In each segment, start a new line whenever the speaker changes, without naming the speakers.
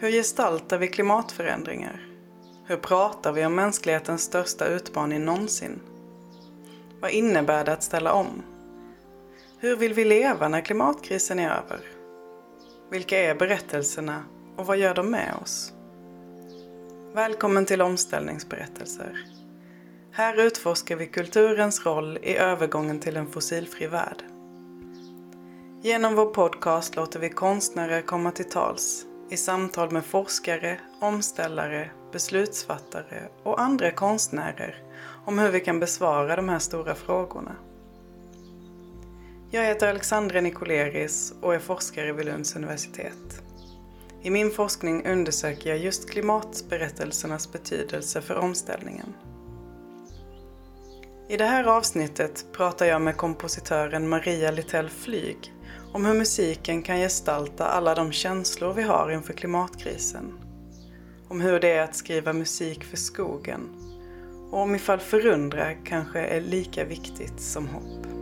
Hur gestaltar vi klimatförändringar? Hur pratar vi om mänsklighetens största utmaning någonsin? Vad innebär det att ställa om? Hur vill vi leva när klimatkrisen är över? Vilka är berättelserna och vad gör de med oss? Välkommen till Omställningsberättelser. Här utforskar vi kulturens roll i övergången till en fossilfri värld. Genom vår podcast låter vi konstnärer komma till tals i samtal med forskare, omställare, beslutsfattare och andra konstnärer om hur vi kan besvara de här stora frågorna. Jag heter Alexandra Nikoleris och är forskare vid Lunds universitet. I min forskning undersöker jag just klimatberättelsernas betydelse för omställningen. I det här avsnittet pratar jag med kompositören Maria Littell Flyg om hur musiken kan gestalta alla de känslor vi har inför klimatkrisen. Om hur det är att skriva musik för skogen. Och om ifall förundra kanske är lika viktigt som hopp.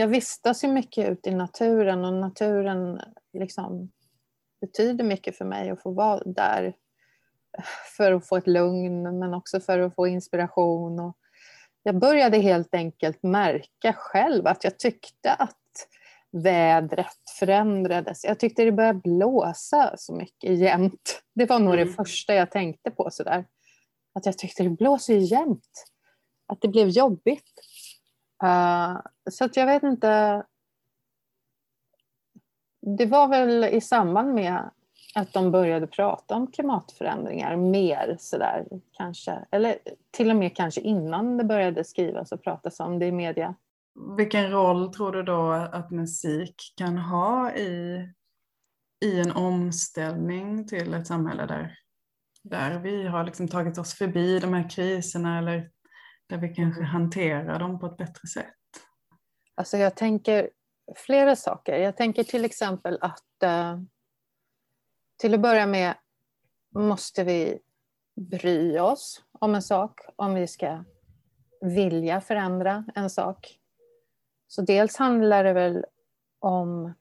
Jag vistas ju mycket ute i naturen och naturen liksom betyder mycket för mig att få vara där för att få ett lugn men också för att få inspiration. Och jag började helt enkelt märka själv att jag tyckte att vädret förändrades. Jag tyckte det började blåsa så mycket jämt. Det var nog mm. det första jag tänkte på sådär. Att jag tyckte det blåser jämt. Att det blev jobbigt. Uh, så att jag vet inte. Det var väl i samband med att de började prata om klimatförändringar mer sådär kanske. Eller till och med kanske innan det började skrivas och pratas om det i media.
Vilken roll tror du då att musik kan ha i, i en omställning till ett samhälle där, där vi har liksom tagit oss förbi de här kriserna eller där vi kanske hanterar dem på ett bättre sätt?
Alltså jag tänker flera saker. Jag tänker till exempel att eh, till att börja med måste vi bry oss om en sak om vi ska vilja förändra en sak. Så dels handlar det väl om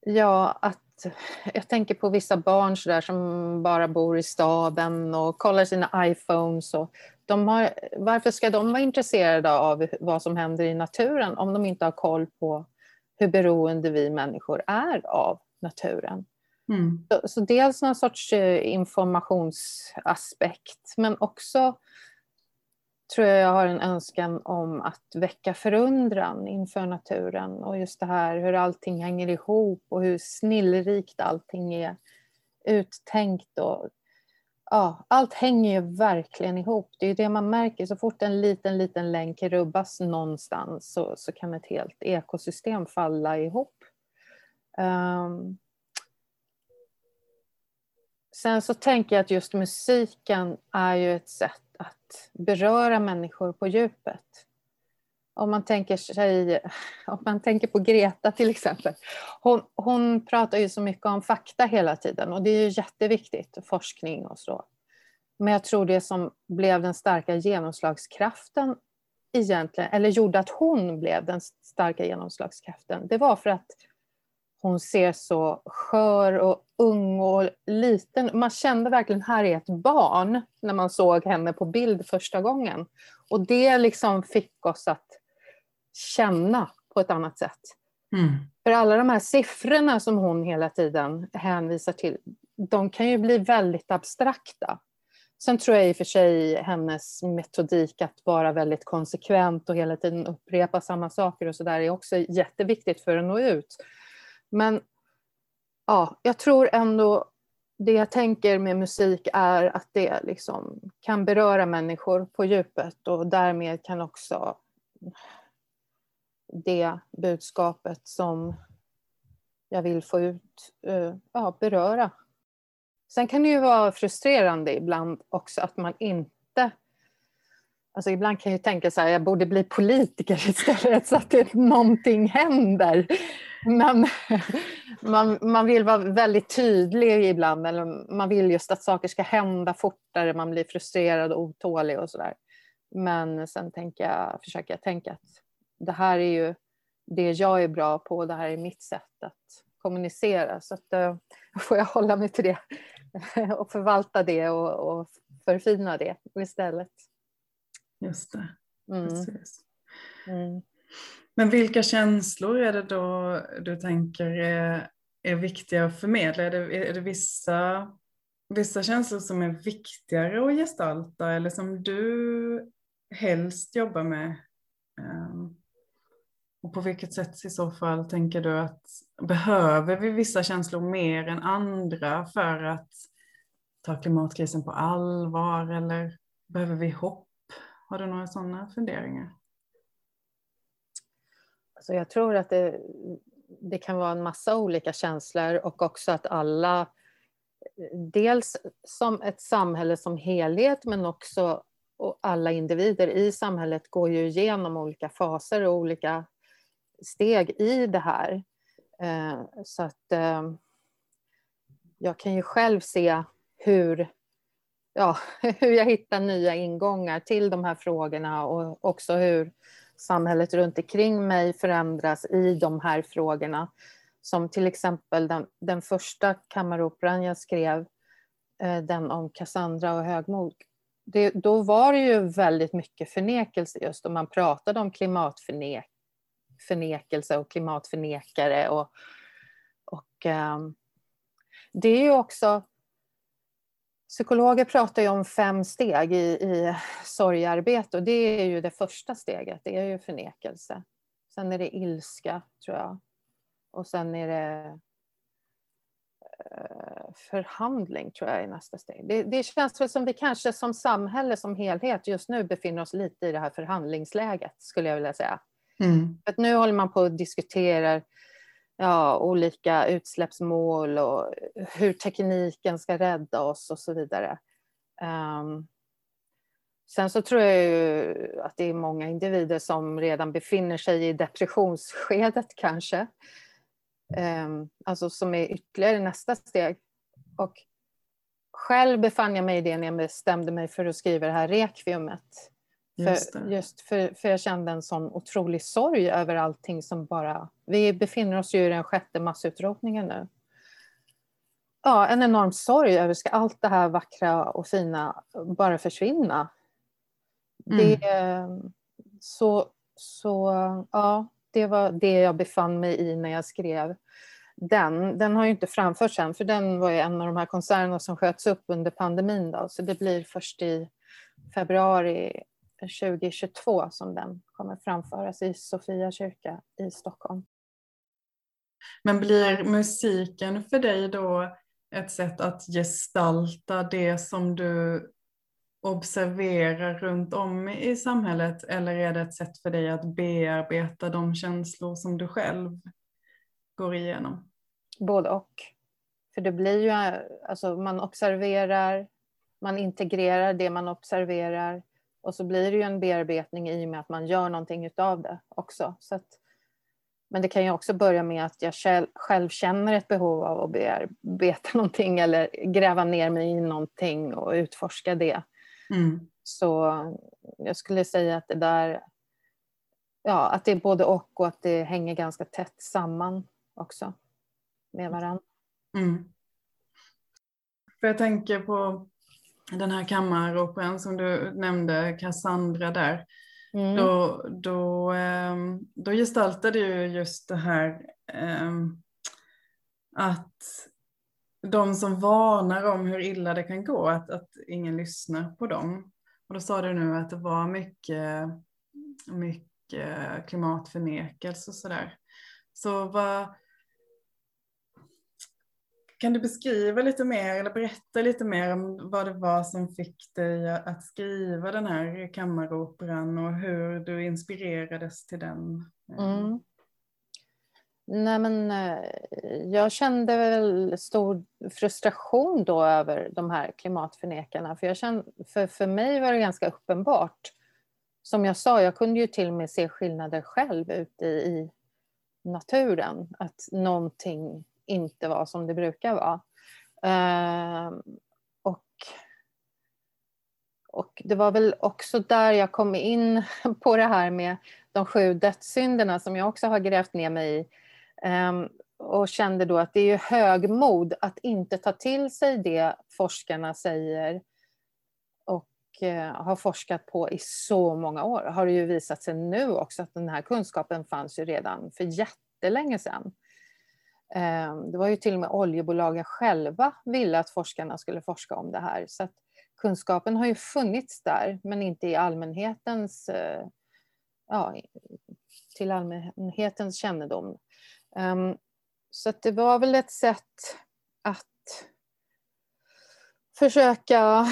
ja, att jag tänker på vissa barn så där, som bara bor i staden och kollar sina iPhones. Och har, varför ska de vara intresserade av vad som händer i naturen om de inte har koll på hur beroende vi människor är av naturen? Mm. Så, så dels någon sorts eh, informationsaspekt men också tror jag jag har en önskan om att väcka förundran inför naturen och just det här hur allting hänger ihop och hur snillrikt allting är uttänkt. Och, ja, allt hänger ju verkligen ihop. Det är ju det man märker. Så fort en liten, liten länk rubbas någonstans så, så kan ett helt ekosystem falla ihop. Um, sen så tänker jag att just musiken är ju ett sätt att beröra människor på djupet. Om man tänker, sig, om man tänker på Greta till exempel. Hon, hon pratar ju så mycket om fakta hela tiden och det är ju jätteviktigt, forskning och så. Men jag tror det som blev den starka genomslagskraften egentligen, eller gjorde att hon blev den starka genomslagskraften, det var för att hon ser så skör och ung och liten. Man kände verkligen här är ett barn när man såg henne på bild första gången. Och det liksom fick oss att känna på ett annat sätt. Mm. För alla de här siffrorna som hon hela tiden hänvisar till, de kan ju bli väldigt abstrakta. Sen tror jag i och för sig hennes metodik att vara väldigt konsekvent och hela tiden upprepa samma saker och sådär är också jätteviktigt för att nå ut. Men ja, jag tror ändå det jag tänker med musik är att det liksom kan beröra människor på djupet och därmed kan också det budskapet som jag vill få ut eh, ja, beröra. Sen kan det ju vara frustrerande ibland också att man inte Alltså ibland kan jag tänka så här, jag borde bli politiker istället så att det, någonting händer. Men man, man vill vara väldigt tydlig ibland, eller man vill just att saker ska hända fortare, man blir frustrerad och otålig och sådär. Men sen tänker jag, försöker jag tänka att det här är ju det jag är bra på, det här är mitt sätt att kommunicera. Så att, uh, får jag hålla mig till det och förvalta det och, och förfina det istället.
Just det. Mm. Precis. Mm. Men vilka känslor är det då du tänker är, är viktiga att förmedla? Är det, är det vissa, vissa känslor som är viktigare att gestalta eller som du helst jobbar med? Um, och på vilket sätt i så fall tänker du att behöver vi vissa känslor mer än andra för att ta klimatkrisen på allvar eller behöver vi hopp? Har du några sådana funderingar?
Alltså jag tror att det, det kan vara en massa olika känslor och också att alla, dels som ett samhälle som helhet men också och alla individer i samhället går ju igenom olika faser och olika steg i det här. Eh, så att eh, jag kan ju själv se hur, ja, hur jag hittar nya ingångar till de här frågorna och också hur samhället runt omkring mig förändras i de här frågorna. Som till exempel den, den första kammaroperan jag skrev, eh, den om Cassandra och högmod. Det, då var det ju väldigt mycket förnekelse just och man pratade om klimatförnekelse förnekelse och klimatförnekare. Och, och um, det är ju också Psykologer pratar ju om fem steg i, i sorgarbete och det är ju det första steget, det är ju förnekelse. Sen är det ilska, tror jag. Och sen är det eh, förhandling, tror jag är nästa steg. Det, det känns väl som vi kanske som samhälle som helhet just nu befinner oss lite i det här förhandlingsläget, skulle jag vilja säga. Mm. För nu håller man på att diskutera ja, olika utsläppsmål och hur tekniken ska rädda oss och så vidare. Um, sen så tror jag ju att det är många individer som redan befinner sig i depressionsskedet kanske. Um, alltså som är ytterligare nästa steg. Och själv befann jag mig i det när jag bestämde mig för att skriva det här rekviumet. Just, för, just för, för jag kände en sån otrolig sorg över allting som bara... Vi befinner oss ju i den sjätte massutrotningen nu. Ja, en enorm sorg över ska allt det här vackra och fina bara försvinna. Mm. Det, så, så ja, det var det jag befann mig i när jag skrev den. Den har ju inte framförts än, för den var ju en av de här konserterna som sköts upp under pandemin. Då, så det blir först i februari 2022 som den kommer framföras i Sofia kyrka i Stockholm.
Men blir musiken för dig då ett sätt att gestalta det som du observerar runt om i samhället eller är det ett sätt för dig att bearbeta de känslor som du själv går igenom?
Både och. För det blir ju, alltså man observerar, man integrerar det man observerar och så blir det ju en bearbetning i och med att man gör någonting utav det också. Så att, men det kan ju också börja med att jag själv känner ett behov av att bearbeta någonting eller gräva ner mig i någonting och utforska det. Mm. Så jag skulle säga att det där, ja, att det är både och och att det hänger ganska tätt samman också med varandra. Mm.
För jag tänker på den här kammaroperan som du nämnde, Cassandra där, mm. då, då, ehm, då gestaltade ju just det här ehm, att de som varnar om hur illa det kan gå, att, att ingen lyssnar på dem. Och då sa du nu att det var mycket, mycket klimatförnekelse och sådär. Så vad, kan du beskriva lite mer eller berätta lite mer om vad det var som fick dig att skriva den här kammaroperan och hur du inspirerades till den? Mm.
Nej, men, eh, jag kände väl stor frustration då över de här klimatförnekarna. För, jag kände, för, för mig var det ganska uppenbart som jag sa, jag kunde ju till och med se skillnader själv ute i naturen. Att någonting inte var som det brukar vara. Ehm, och, och det var väl också där jag kom in på det här med de sju dödssynderna som jag också har grävt ner mig i. Ehm, och kände då att det är högmod att inte ta till sig det forskarna säger och eh, har forskat på i så många år. Har det ju visat sig nu också att den här kunskapen fanns ju redan för jättelänge sedan. Ehm, det var ju till och med oljebolagen själva ville att forskarna skulle forska om det här. Så att kunskapen har ju funnits där, men inte i allmänhetens, eh, ja, till allmänhetens kännedom. Ehm, så det var väl ett sätt att försöka...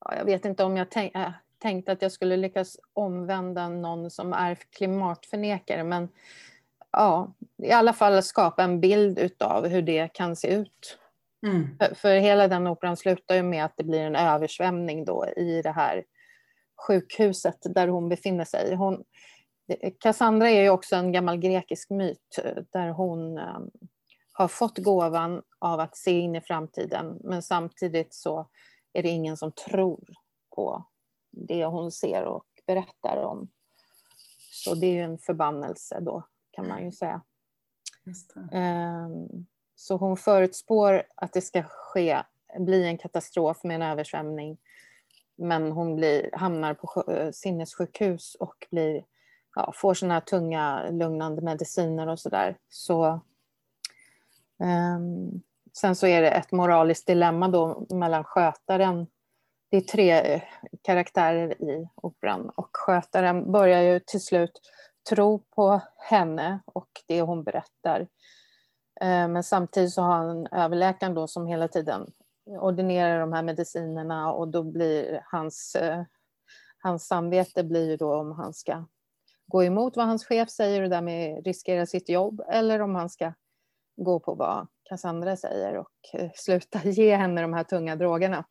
Ja, jag vet inte om jag tänk, äh, tänkte att jag skulle lyckas omvända någon som är klimatförnekare, men ja, i alla fall skapa en bild av hur det kan se ut. Mm. För, för, hela den operan slutar ju med att det blir en översvämning då i det här sjukhuset där hon befinner sig. Hon, Cassandra är ju också en gammal grekisk myt eh, där hon ehm, har fått gåvan av att se in i framtiden men samtidigt så är det ingen som tror på det hon ser och berättar om. Så det är ju en förbannelse då kan man ju säga. Ehm, så hon förutspår att det ska ske, bli en katastrof med en översvämning men hon blir, hamnar på eh, sinnessjukhus och blir ja, får här tunga lugnande mediciner och sådär. Så, um, sen så är det ett moraliskt dilemma då mellan skötaren. Det är tre karaktärer i operan och skötaren börjar ju till slut tro på henne och det hon berättar. Eh, men samtidigt så har han överläkaren då som hela tiden ordinerar de här medicinerna och då blir hans, eh, hans samvete blir då om han ska gå emot vad hans chef säger och därmed riskera sitt jobb eller om han ska gå på vad Cassandra säger och eh, sluta ge henne de här tunga drogerna.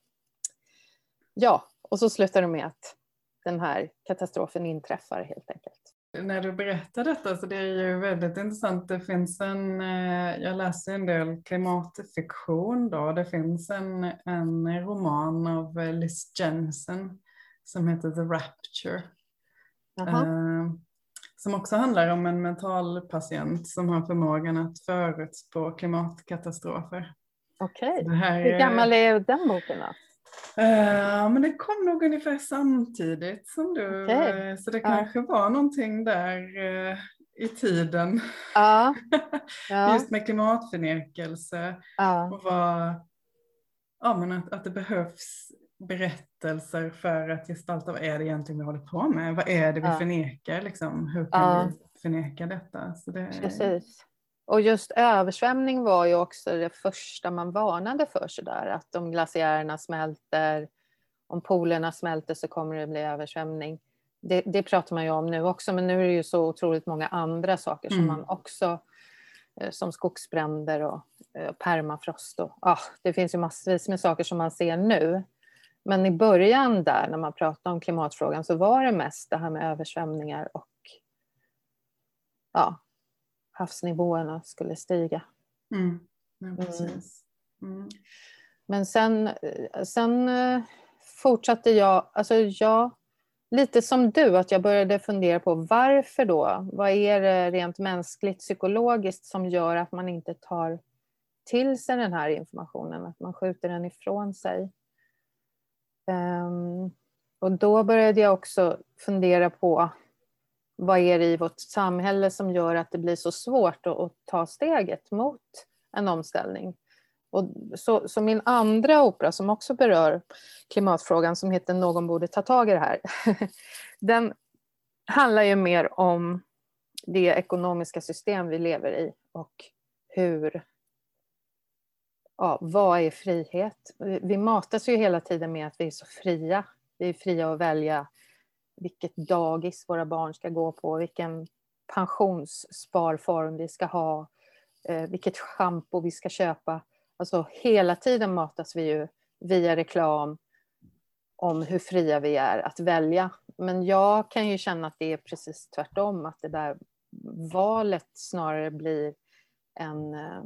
Ja, och så slutar det med att den här katastrofen inträffar helt enkelt.
När du berättar detta så det är ju väldigt intressant. Det finns en, eh, jag läser en del klimatfiktion då. Det finns en, en roman av Liz Jensen som heter The Rapture. Uh, som också handlar om en mentalpatient som har förmågan att förutspå klimatkatastrofer.
Okej, okay. hur gammal är den boken då?
Uh, men det kom nog ungefär samtidigt som du, okay. uh, så det kanske var någonting där uh, i tiden. Ja. ja. Just med klimatförnekelse och vad, ja, men att, att det behövs berättelser för att gestalta vad är det egentligen vi håller på med? Vad är det vi ja. förnekar? Liksom? Hur kan ja. vi förneka detta? Så det...
Precis. Och just översvämning var ju också det första man varnade för sådär att om glaciärerna smälter, om polerna smälter så kommer det bli översvämning. Det, det pratar man ju om nu också men nu är det ju så otroligt många andra saker mm. som man också eh, som skogsbränder och eh, permafrost och ah, det finns ju massvis med saker som man ser nu men i början där när man pratade om klimatfrågan så var det mest det här med översvämningar och ja, havsnivåerna skulle stiga. Mm. Ja, mm. mm. Men sen, sen eh, fortsatte jag, alltså jag, lite som du, att jag började fundera på varför då? Vad är det rent mänskligt, psykologiskt som gör att man inte tar till sig den här informationen, att man skjuter den ifrån sig? Um, och då började jag också fundera på vad är det i vårt samhälle som gör att det blir så svårt att, att ta steget mot en omställning. Och så, så, min andra opera som också berör klimatfrågan som heter Någon borde ta tag i det här. den handlar ju mer om det ekonomiska system vi lever i och hur ja, vad är frihet? Vi matas ju hela tiden med att vi är så fria. Vi är fria att välja vilket dagis våra barn ska gå på, vilken pensionssparform vi ska ha, eh, vilket schampo vi ska köpa. Alltså hela tiden matas vi ju via reklam om hur fria vi är att välja. Men jag kan ju känna att det är precis tvärtom, att det där valet snarare blir en, eh,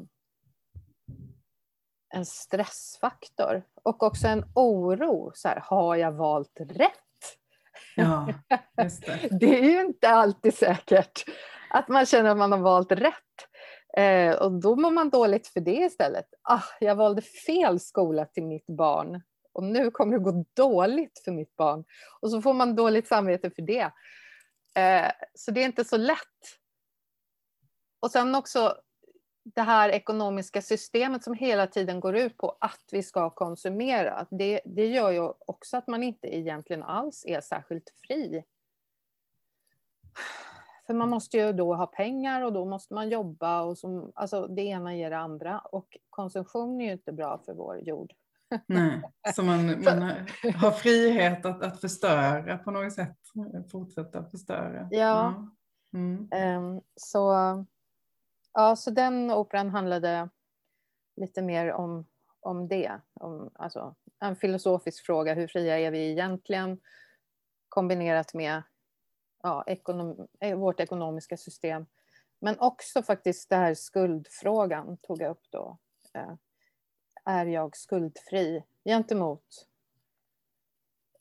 en stressfaktor och också en oro. Så här, har jag valt rätt?
Ja, det.
det är ju inte alltid säkert att man känner att man har valt rätt. Eh, och då mår man dåligt för det istället. Ah, jag valde fel skola till mitt barn och nu kommer det gå dåligt för mitt barn. Och så får man dåligt samvete för det. Eh, så det är inte så lätt. Och sen också det här ekonomiska systemet som hela tiden går ut på att vi ska konsumera. Det, det gör ju också att man inte egentligen alls är särskilt fri. För man måste ju då ha pengar och då måste man jobba och som, alltså det ena ger det andra. Och konsumtion är ju inte bra för vår jord.
Nej, så man, man har frihet att, att förstöra på något sätt, fortsätta förstöra.
Ja. Mm. Um, så, ja, så den operan handlade lite mer om, om det. Om, alltså, en filosofisk fråga, hur fria är vi egentligen? Kombinerat med ja, ekonom, eh, vårt ekonomiska system. Men också faktiskt det här skuldfrågan tog jag upp då. Eh, är jag skuldfri gentemot...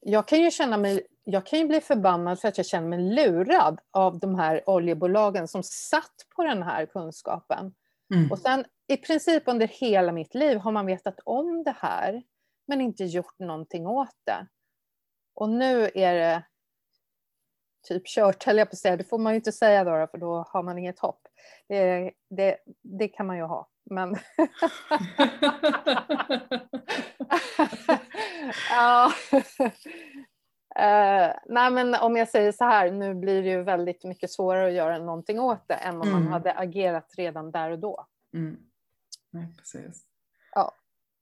Jag kan ju känna mig, jag kan ju bli förbannad för att jag känner mig lurad av de här oljebolagen som satt på den här kunskapen. Mm. Och sen i princip under hela mitt liv har man vetat om det här men inte gjort någonting åt det. Och nu är det typ kört, höll jag på att säga. Det får man ju inte säga då, för då har man inget hopp. Det, det, det kan man ju ha. Men... ja. Uh, nej men om jag säger så här, nu blir det ju väldigt mycket svårare att göra någonting åt det än om mm. man hade agerat redan där och då.
Mm. Nej, precis.
Ja.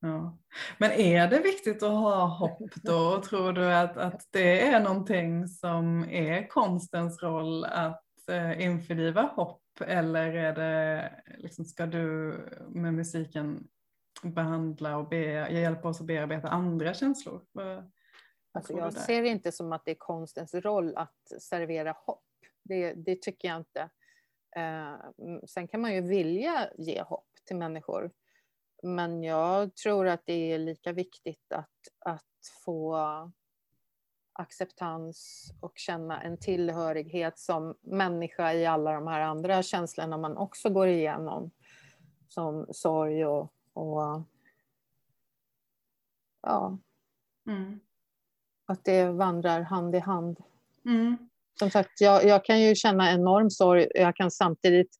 ja. Men är det viktigt att ha hopp då? Tror du att, att det är någonting som är konstens roll att uh, införliva hopp eller är det, liksom, ska du med musiken behandla och be, hjälpa oss att bearbeta andra känslor?
alltså jag ser det inte som att det är konstens roll att servera hopp. Det, det tycker jag inte. Eh, sen kan man ju vilja ge hopp till människor. Men jag tror att det är lika viktigt att, att få acceptans och känna en tillhörighet som människa i alla de här andra känslorna man också går igenom. Som sorg och, och ja. Mm. Att det vandrar hand i hand. Mm. Som sagt, jag, jag kan ju känna enorm sorg. Jag kan samtidigt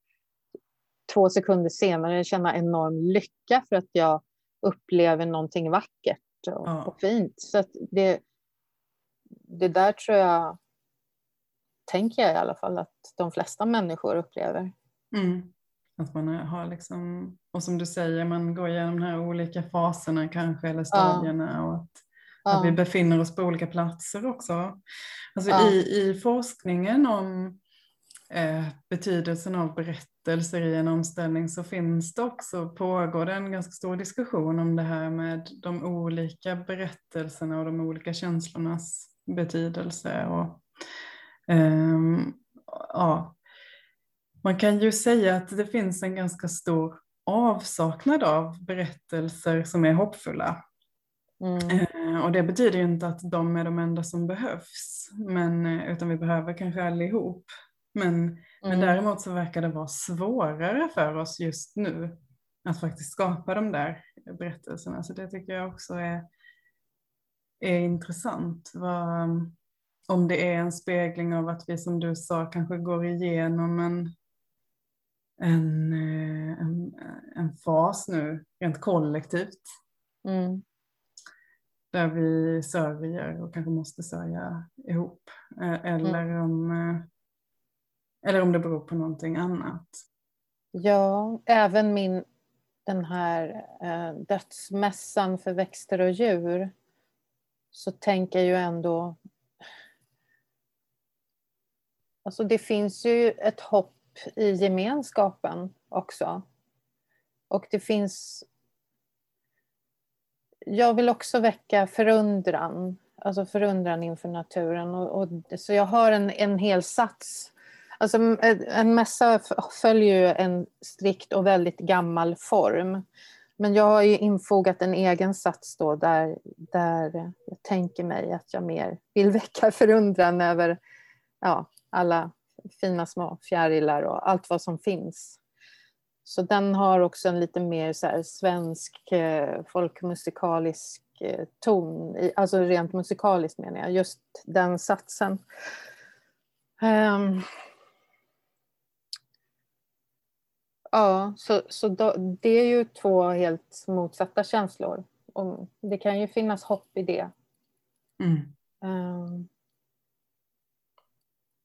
två sekunder senare känna enorm lycka för att jag upplever någonting vackert och, ja. och fint. Så det, det där tror jag, tänker jag i alla fall, att de flesta människor upplever.
Mm. Att man har liksom, och som du säger, man går igenom de här olika faserna kanske, eller stadierna. Ja. Och att, ja. att vi befinner oss på olika platser också. Alltså ja. i, i forskningen om eh, betydelsen av berättelser i en omställning så finns det också, pågår det en ganska stor diskussion om det här med de olika berättelserna och de olika känslornas betydelse. Och, um, ja, man kan ju säga att det finns en ganska stor avsaknad av berättelser som är hoppfulla. Mm. Uh, och det betyder ju inte att de är de enda som behövs, men, eh, utan vi behöver kanske allihop. Men, mm. men däremot så verkar det vara svårare för oss just nu att faktiskt skapa de där berättelserna. Så det tycker jag också är är intressant. Vad, om det är en spegling av att vi som du sa kanske går igenom en, en, eh, en, en fas nu rent kollektivt. Mm. Där vi sörjer och kanske måste sörja ihop. Eh, eller, mm. om, eh, eller om det beror på någonting annat.
Ja, även min den här eh, dödsmässan för växter och djur så tänker jag ju ändå... Alltså det finns ju ett hopp i gemenskapen också. Och det finns... Jag vill också väcka förundran alltså förundran inför naturen. Och, och, så jag har en, en hel sats. Alltså, en mässa följer ju en strikt och väldigt gammal form. Men jag har ju infogat en egen sats då där, där jag tänker mig att jag mer vill väcka förundran över ja, alla fina små fjärilar och allt vad som finns. Så den har också en lite mer så svensk eh, folkmusikalisk eh, ton, alltså rent musikaliskt menar jag, just den satsen. Um, ja, så, så då, det är ju två helt motsatta känslor. Och det kan ju finnas hopp i det. Mm. Um,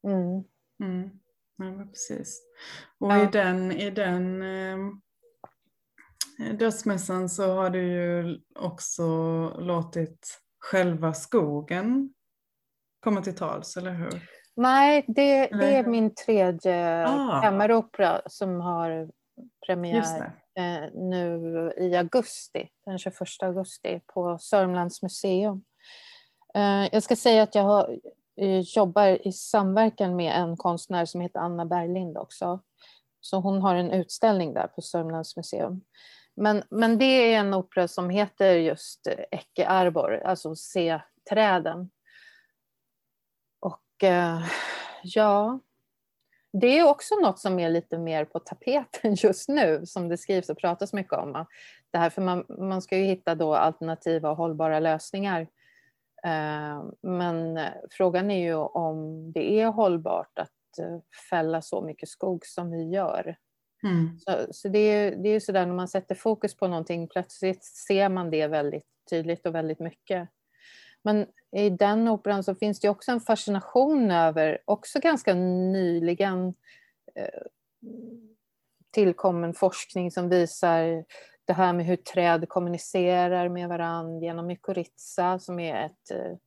mm. Mm. Ja, precis. Och ja. i den, i den eh, dödsmässan så har du ju också låtit själva skogen komma till tals, eller hur?
Nej, det, det är min tredje ah. kammaropera som har premiär eh, nu i augusti, den 21 augusti på Sörmlands museum. Eh, jag ska säga att jag har Eh, jobbar i samverkan med en konstnär som heter Anna Berglind också. Så hon har en utställning där på Sörmlands museum. Men, men det är en opera som heter just Ecce Arbor, alltså Se träden. Och eh, ja, det är också något som är lite mer på tapeten just nu, som det skrivs och pratas mycket om. Det här, för man, man ska ju hitta då alternativa och hållbara lösningar Eh, men frågan är ju om det är hållbart att eh, fälla så mycket skog som vi gör. Mm. Så, så, det är, det är sådär när man sätter fokus på någonting, plötsligt ser man det väldigt tydligt och väldigt mycket. Men i den operan så finns det också en fascination över, också ganska nyligen eh, tillkommen forskning som visar det här med hur träd kommunicerar med varandra genom mykorrhiza som är ett, eh,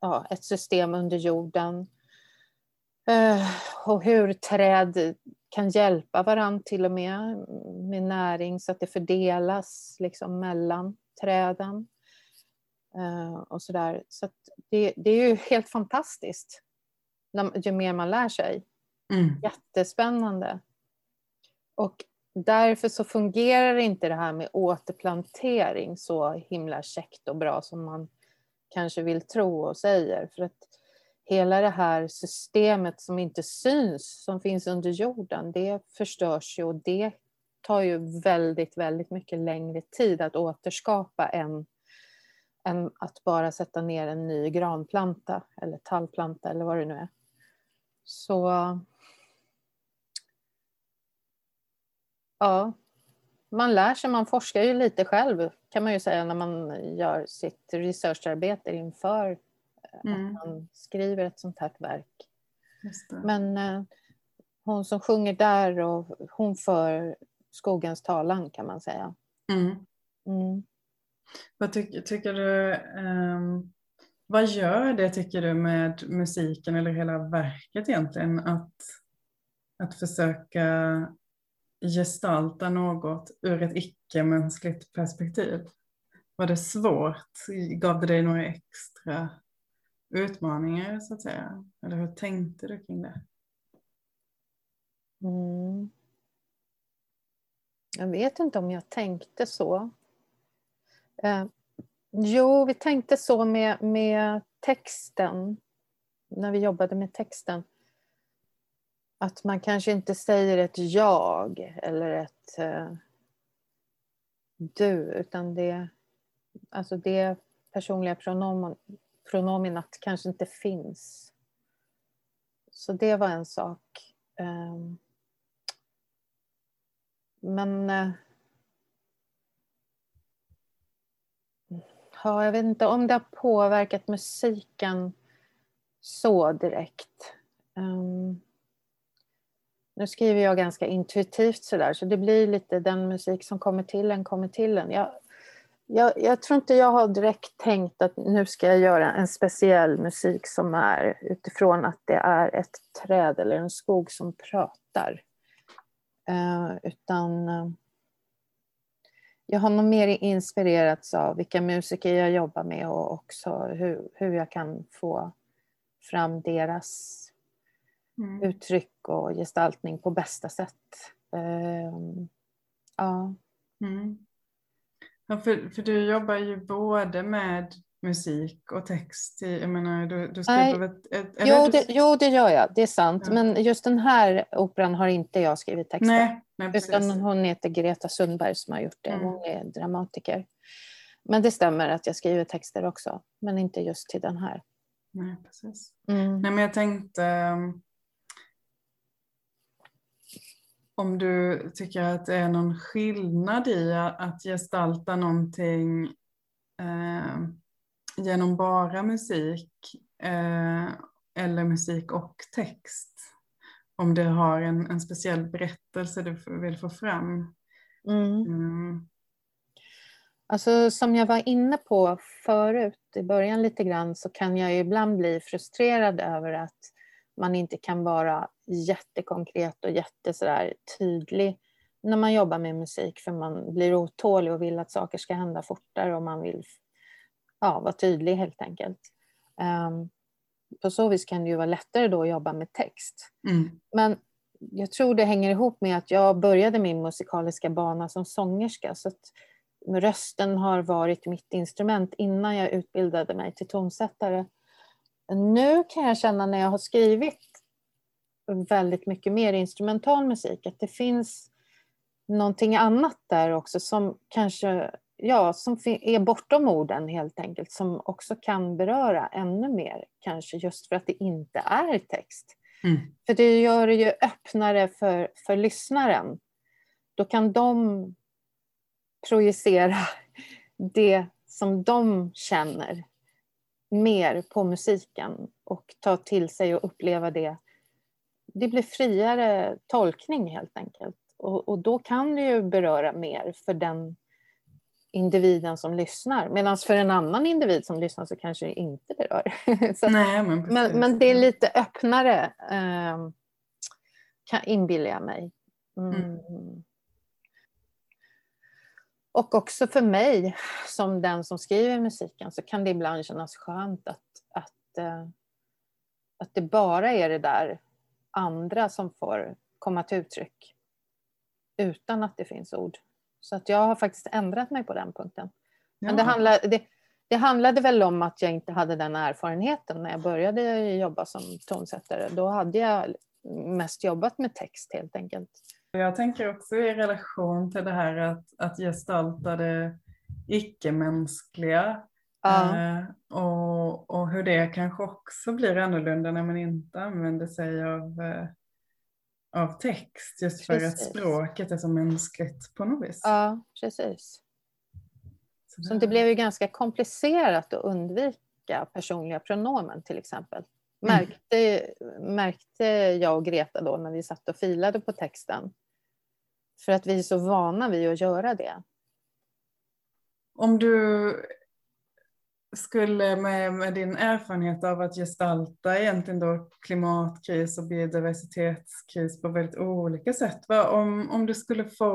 ja, ett system under jorden. Eh, och hur träd kan hjälpa varandra till och med med näring så att det fördelas liksom mellan träden. Eh, och sådär. Så det, det är ju helt fantastiskt ju mer man lär sig. Mm. Jättespännande. Och därför så fungerar inte det här med återplantering så himla käckt och bra som man kanske vill tro och säger. För att hela det här systemet som inte syns, som finns under jorden, det förstörs ju och det tar ju väldigt, väldigt mycket längre tid att återskapa än, än att bara sätta ner en ny granplanta eller tallplanta eller vad det nu är. Så Ja, man lär sig, man forskar ju lite själv kan man ju säga när man gör sitt researcharbete inför eh, mm. att man skriver ett sånt här verk. Men eh, hon som sjunger där och hon för skogens talan kan man säga. Mm.
Mm. Vad ty tycker du, um, vad gör det tycker du med musiken eller hela verket egentligen att, att försöka gestalta något ur ett icke-mänskligt perspektiv? Var det svårt? Gav det dig några extra utmaningar så att säga? Eller hur tänkte du kring det?
Mm. Jag vet inte om jag tänkte så. Eh, jo, vi tänkte så med, med texten, när vi jobbade med texten att man kanske inte säger ett jag eller ett eh, du, utan det, alltså det personliga pronomen, pronominat kanske inte finns. Så det var en sak. Ehm, eh, men uh, ja, jag vet inte om det har påverkat musiken så direkt. Um, nu skriver jag ganska intuitivt sådär så det blir lite den musik som kommer till en kommer till en. Jag, jag, jag, tror inte jag har direkt tänkt att nu ska jag göra en speciell musik som är utifrån att det är ett träd eller en skog som pratar. Uh, utan uh, jag har nog mer inspirerats av vilka musiker jag jobbar med och också hur, hur jag kan få fram deras mm. uttryck och gestaltning på bästa sätt. Um, ja.
Mm. ja för, för du jobbar ju både med musik och text. I, jag menar, du, du skriver ett, ett,
jo, det, jo, det gör jag. Det är sant. Ja. Men just den här operan har inte jag skrivit texten.
Nej, nej,
utan hon heter Greta Sundberg som har gjort det. Mm. Hon är dramatiker. Men det stämmer att jag skriver texter också. Men inte just till den här.
Nej, precis. Mm. Nej, men jag tänkte om du tycker att det är någon skillnad i att gestalta någonting eh, genom bara musik eh, eller musik och text. Om det har en, en speciell berättelse du vill få fram.
Mm. Mm. Alltså som jag var inne på förut i början lite grann så kan jag ibland bli frustrerad över att man inte kan vara jättekonkret och jätte tydlig när man jobbar med musik för man blir otålig och vill att saker ska hända fortare och man vill ja, vara tydlig helt enkelt. Um, på så vis kan det ju vara lättare då att jobba med text.
Mm.
Men jag tror det hänger ihop med att jag började min musikaliska bana som sångerska så att rösten har varit mitt instrument innan jag utbildade mig till tonsättare. Nu kan jag känna när jag har skrivit väldigt mycket mer instrumental musik att det finns någonting annat där också som kanske ja, som är bortom orden helt enkelt som också kan beröra ännu mer kanske just för att det inte är text.
Mm.
För det gör det ju öppnare för, för lyssnaren. Då kan de projicera det som de känner mer på musiken och ta till sig och uppleva det. Det blir friare tolkning helt enkelt. Och, och då kan det ju beröra mer för den individen som lyssnar. Medan för en annan individ som lyssnar så kanske det inte berör.
så, Nej, men,
men, men, det är lite öppnare, eh, kan, inbillar jag mig. Mm. Mm. Och också för mig, som den som skriver musiken, så kan det ibland kännas skönt att, att, eh, att det bara är det där andra som får komma till uttryck utan att det finns ord. Så att jag har faktiskt ändrat mig på den punkten. Ja. Men det handlade, det, det handlade väl om att jag inte hade den erfarenheten när jag började jobba som tonsättare. Då hade jag mest jobbat med text helt enkelt.
Jag tänker också i relation till det här att, att gestalta det icke-mänskliga
ja.
eh, och, och hur det kanske också blir annorlunda när man inte använder sig av eh, av text just för precis. att språket är så mänskligt på något vis.
Ja, precis. Så, det blev ju ganska komplicerat att undvika personliga pronomen till exempel. Märkte, mm. märkte jag och Greta då när vi satt och filade på texten. För att vi är så vana vid att göra det.
Om du skulle med, med din erfarenhet av att gestalta egentligen då klimatkris och biodiversitetskris på väldigt olika sätt. Va? Om, om du skulle få,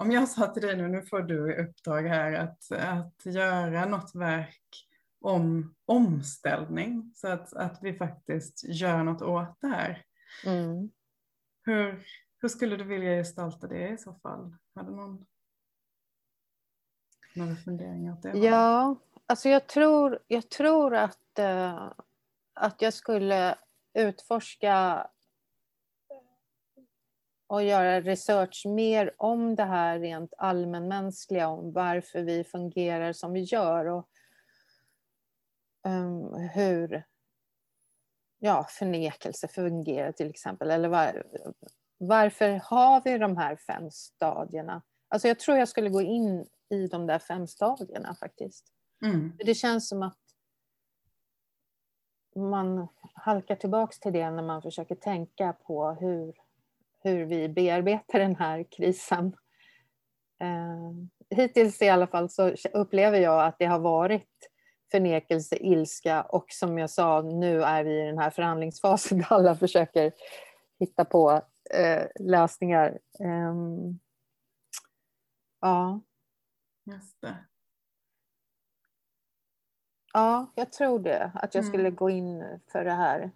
om jag sa till dig nu, nu får du uppdrag här att, att göra något verk om omställning så att, att vi faktiskt gör något åt det här.
Mm.
Hur, hur skulle du vilja gestalta det i så fall? Hade någon några funderingar åt det?
Ja, Alltså jag tror, jag tror att, eh, att jag skulle utforska och göra research mer om det här rent allmänmänskliga, om varför vi fungerar som vi gör och um, hur ja, förnekelse fungerar till exempel. Eller var, varför har vi de här fem stadierna? Alltså jag tror jag skulle gå in i de där fem stadierna faktiskt.
Mm.
Det känns som att man halkar tillbaka till det när man försöker tänka på hur, hur vi bearbetar den här krisen. Eh, hittills i alla fall så upplever jag att det har varit förnekelse, ilska och som jag sa, nu är vi i den här förhandlingsfasen där alla försöker hitta på eh, lösningar. Eh, ja,
Just det.
Ja, jag tror det. Att jag
Mm.
skulle gå in för det här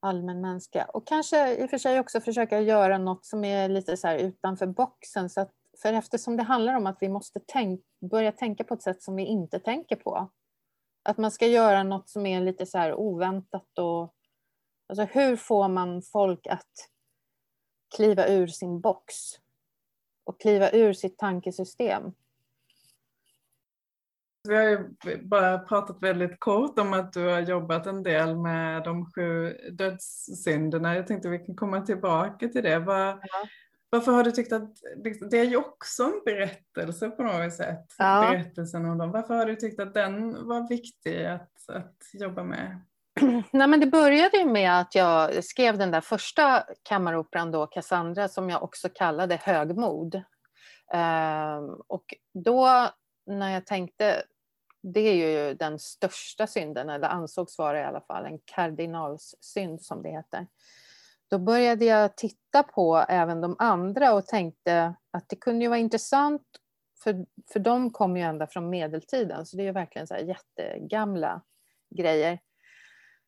allmänmänskliga. Och kanske i och för sig också försöka göra något som är lite så utanför boxen. Så att, för eftersom det handlar om att vi måste tänk, börja tänka på ett sätt som vi inte tänker på. Att man ska göra något som är lite så här oväntat och alltså hur får man folk att kliva ur sin box och kliva ur sitt tankesystem?
Vi har ju bara pratat väldigt kort om att du har jobbat en del med de sju dödssynderna. Jag tänkte vi kan komma tillbaka till det. Var,
Ja.
Varför har du tyckt att det är ju också en berättelse på något sätt?
Ja.
Berättelsen om dem. Varför har du tyckt att den var viktig att, att jobba med?
Nej, men det började ju med att jag skrev den där första kammaroperan då, Cassandra, som jag också kallade Högmod. Ehm, och då när jag tänkte, det är ju den största synden, eller ansågs vara i alla fall, en kardinalssynd som det heter. Då började jag titta på även de andra och tänkte att det kunde ju vara intressant, för, för de kom ju ända från medeltiden, så det är ju verkligen så här jättegamla grejer.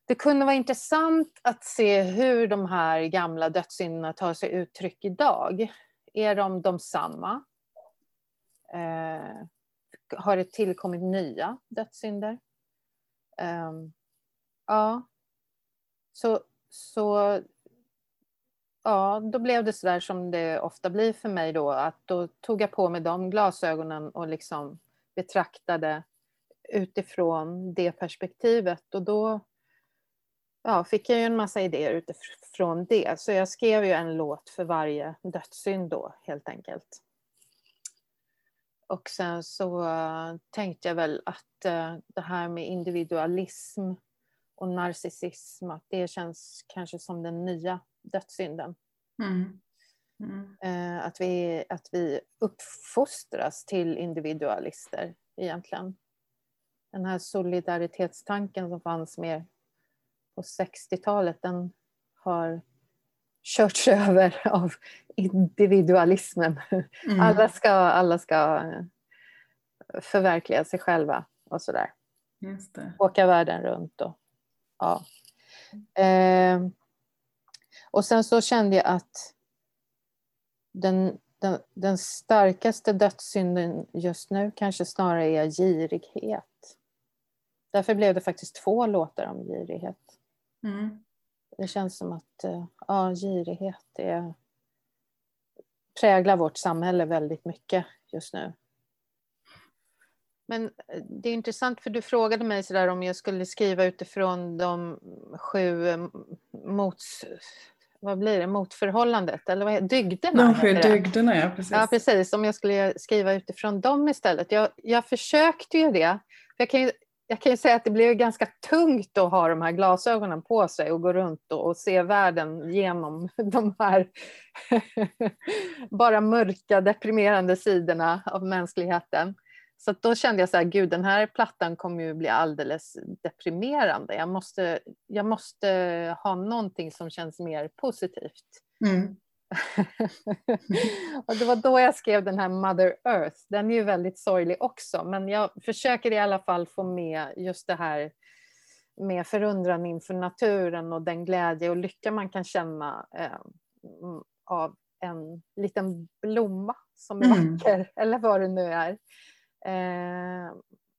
Det kunde vara intressant att se hur de här gamla dödssynderna tar sig uttryck idag. Är de de samma? Eh, har det tillkommit nya dödssynder? Um, ja. Så, så ja, då blev det så där som det ofta blir för mig då, att då tog jag på mig de glasögonen och liksom betraktade utifrån det perspektivet och då ja, fick jag ju en massa idéer utifrån det. Så jag skrev ju en låt för varje dödssynd då, helt enkelt. Och sen så uh, tänkte jag väl att uh, det här med individualism och narcissism, att det känns kanske som den nya dödssynden.
Mm. Mm.
Uh, att, vi, att vi uppfostras till individualister egentligen. Den här solidaritetstanken som fanns mer på 60-talet, den har körts över av individualismen.
Mm.
Alla, ska, alla ska förverkliga sig själva och sådär.
Just det.
Åka världen runt och ja. Eh, och sen så kände jag att den, den, den starkaste dödssynden just nu kanske snarare är girighet. Därför blev det faktiskt två låtar om girighet.
Mm.
Det känns som att ja, girighet är, präglar vårt samhälle väldigt mycket just nu. Men det är intressant för du frågade mig sådär om jag skulle skriva utifrån de sju mots... Vad blir det? Motförhållandet? Eller vad heter Dygderna?
De sju dygderna, ja precis.
Ja, precis. Om jag skulle skriva utifrån dem istället. Jag, jag försökte ju det. Jag kan ju, jag kan ju säga att det blev ganska tungt att ha de här glasögonen på sig och gå runt och, och se världen genom de här bara mörka, deprimerande sidorna av mänskligheten. Så att då kände jag så här, gud den här plattan kommer ju bli alldeles deprimerande. Jag måste, jag måste ha någonting som känns mer positivt.
Mm.
och det var då jag skrev den här Mother Earth. Den är ju väldigt sorglig också, men jag försöker i alla fall få med just det här med förundran inför naturen och den glädje och lycka man kan känna eh, av en liten blomma som är
Mm.
vacker, eller vad det nu är. Eh,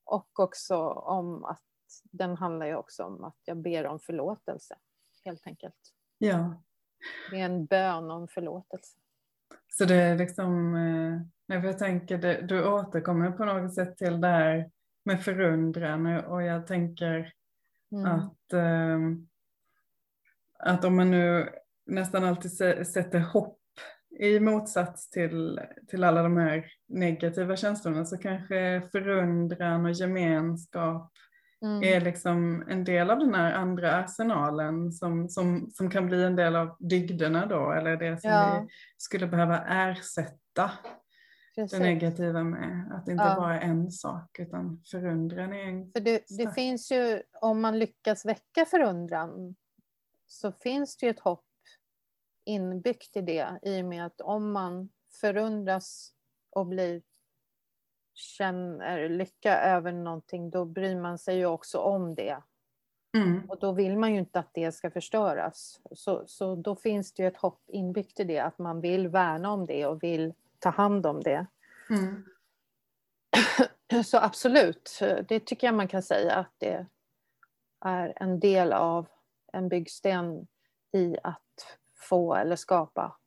och också om att den handlar ju också om att jag ber om förlåtelse, helt enkelt.
Ja,
Det är en bön om förlåtelse.
så det är liksom, eh, jag tänker, det, du återkommer på något sätt till det här med förundran och, jag tänker
Mm.
att, eh, att om man nu nästan alltid sä- sätter hopp i motsats till, till alla de här negativa känslorna så kanske förundran och gemenskap
Mm.
är liksom en del av den här andra arsenalen som, som, som kan bli en del av dygderna då eller det som
Ja.
vi skulle behöva ersätta det
Precis.
negativa med. Att det inte
Ja.
bara är en sak utan förundran är en
För det, det finns ju, om man lyckas väcka förundran, så finns det ju ett hopp inbyggt i det, i och med att om man förundras och blir känner lycka över någonting, då bryr man sig ju också om det.
Mm.
Och då vill man ju inte att det ska förstöras. Så, så då finns det ju ett hopp inbyggt i det, att man vill värna om det och vill ta hand om det.
Mm.
Så absolut, det tycker jag man kan säga att det är en del av en byggsten i att få eller skapa